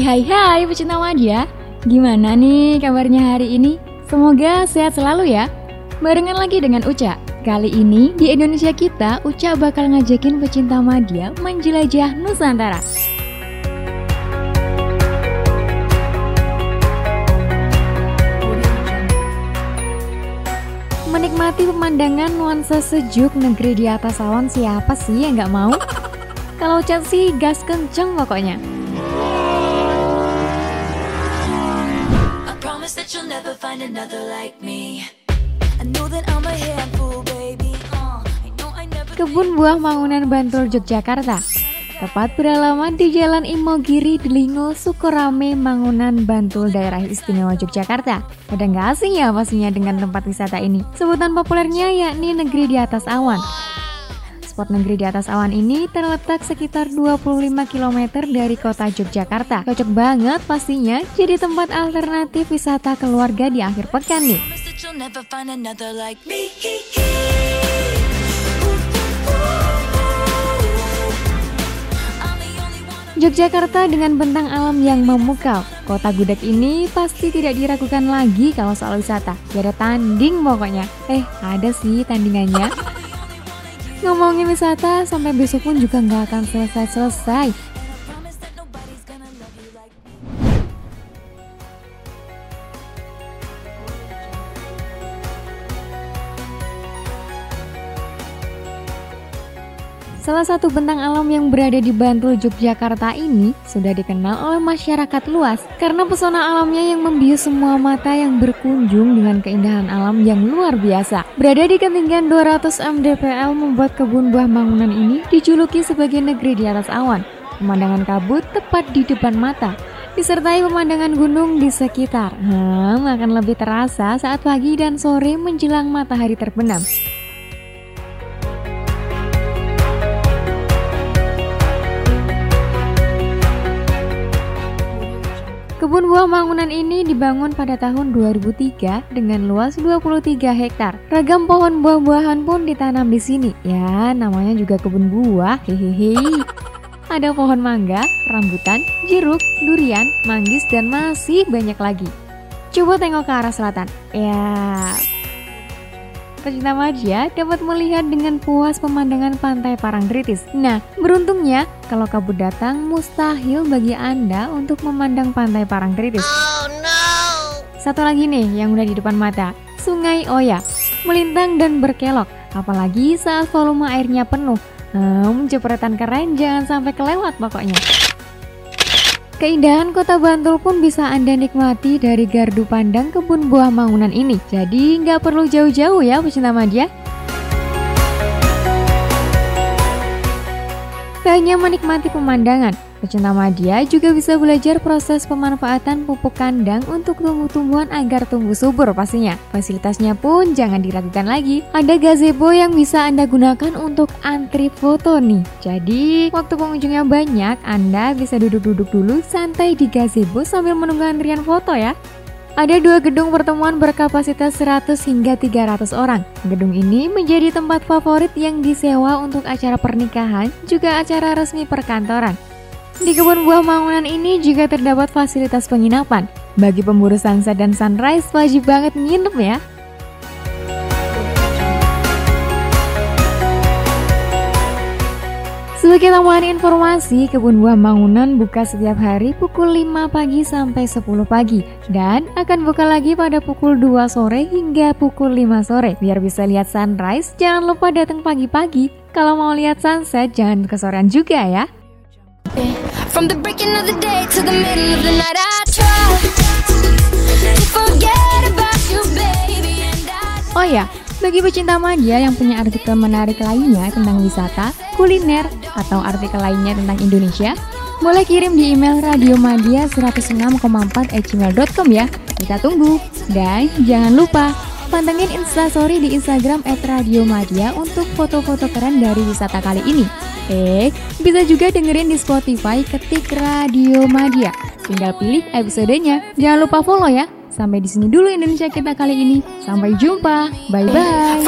Hai hai pecinta media Gimana nih kabarnya hari ini? Semoga sehat selalu ya Barengan lagi dengan Uca Kali ini di Indonesia kita Uca bakal ngajakin pecinta media menjelajah Nusantara Menikmati pemandangan nuansa sejuk negeri di atas awan siapa sih yang nggak mau? Kalau cat sih gas kenceng pokoknya. Kebun buah Mangunan Bantul Yogyakarta Tepat beralaman di Jalan Imogiri, Delingo, Sukorame, Mangunan, Bantul, Daerah Istimewa Yogyakarta. Udah nggak asing ya pastinya dengan tempat wisata ini. Sebutan populernya yakni Negeri di Atas Awan. Spot negeri di atas awan ini terletak sekitar 25 km dari kota Yogyakarta. Cocok banget pastinya jadi tempat alternatif wisata keluarga di akhir pekan nih. Yogyakarta dengan bentang alam yang memukau. Kota gudeg ini pasti tidak diragukan lagi kalau soal wisata. Gak ada tanding pokoknya. Eh, ada sih tandingannya. Ngomongin wisata, sampai besok pun juga nggak akan selesai-selesai. Salah satu bentang alam yang berada di Bantul, Yogyakarta ini sudah dikenal oleh masyarakat luas karena pesona alamnya yang membius semua mata yang berkunjung dengan keindahan alam yang luar biasa. Berada di ketinggian 200 mdpl membuat kebun buah bangunan ini dijuluki sebagai negeri di atas awan. Pemandangan kabut tepat di depan mata, disertai pemandangan gunung di sekitar. Hmm, akan lebih terasa saat pagi dan sore menjelang matahari terbenam. Kebun buah Mangunan ini dibangun pada tahun 2003 dengan luas 23 hektar. Ragam pohon buah-buahan pun ditanam di sini. Ya, namanya juga kebun buah. Hehehe. Ada pohon mangga, rambutan, jeruk, durian, manggis, dan masih banyak lagi. Coba tengok ke arah selatan. Ya, pecinta Maja dapat melihat dengan puas pemandangan pantai Parangtritis. Nah, beruntungnya kalau kabut datang mustahil bagi Anda untuk memandang pantai Parangtritis. Oh no! Satu lagi nih yang udah di depan mata, Sungai Oya. Melintang dan berkelok, apalagi saat volume airnya penuh. Hmm, jepretan keren jangan sampai kelewat pokoknya. Keindahan kota Bantul pun bisa Anda nikmati dari gardu pandang kebun buah Mangunan ini. Jadi nggak perlu jauh-jauh ya pecinta media. Tak hanya menikmati pemandangan, Pecinta media juga bisa belajar proses pemanfaatan pupuk kandang untuk tumbuh-tumbuhan agar tumbuh subur pastinya. Fasilitasnya pun jangan diragukan lagi. Ada gazebo yang bisa Anda gunakan untuk antri foto nih. Jadi, waktu pengunjungnya banyak, Anda bisa duduk-duduk dulu santai di gazebo sambil menunggu antrian foto ya. Ada dua gedung pertemuan berkapasitas 100 hingga 300 orang. Gedung ini menjadi tempat favorit yang disewa untuk acara pernikahan, juga acara resmi perkantoran. Di kebun buah Mangunan ini juga terdapat fasilitas penginapan. Bagi pemburu sunset dan sunrise wajib banget nginep ya. Sebagai tambahan informasi, kebun buah Mangunan buka setiap hari pukul 5 pagi sampai 10 pagi dan akan buka lagi pada pukul 2 sore hingga pukul 5 sore. Biar bisa lihat sunrise, jangan lupa datang pagi-pagi. Kalau mau lihat sunset, jangan kesorean juga ya. From the breaking of the day to the middle of the night I try to forget about you baby and I Oh ya, bagi pecinta media yang punya artikel menarik lainnya tentang wisata, kuliner, atau artikel lainnya tentang Indonesia, boleh kirim di email radiomadia 106,4 ya. Kita tunggu. Dan jangan lupa pantengin instastory di Instagram @radiomadia untuk foto-foto keren dari wisata kali ini. Eh, bisa juga dengerin di Spotify ketik Radio Madia. Tinggal pilih episodenya. Jangan lupa follow ya. Sampai di sini dulu Indonesia kita kali ini. Sampai jumpa. Bye bye.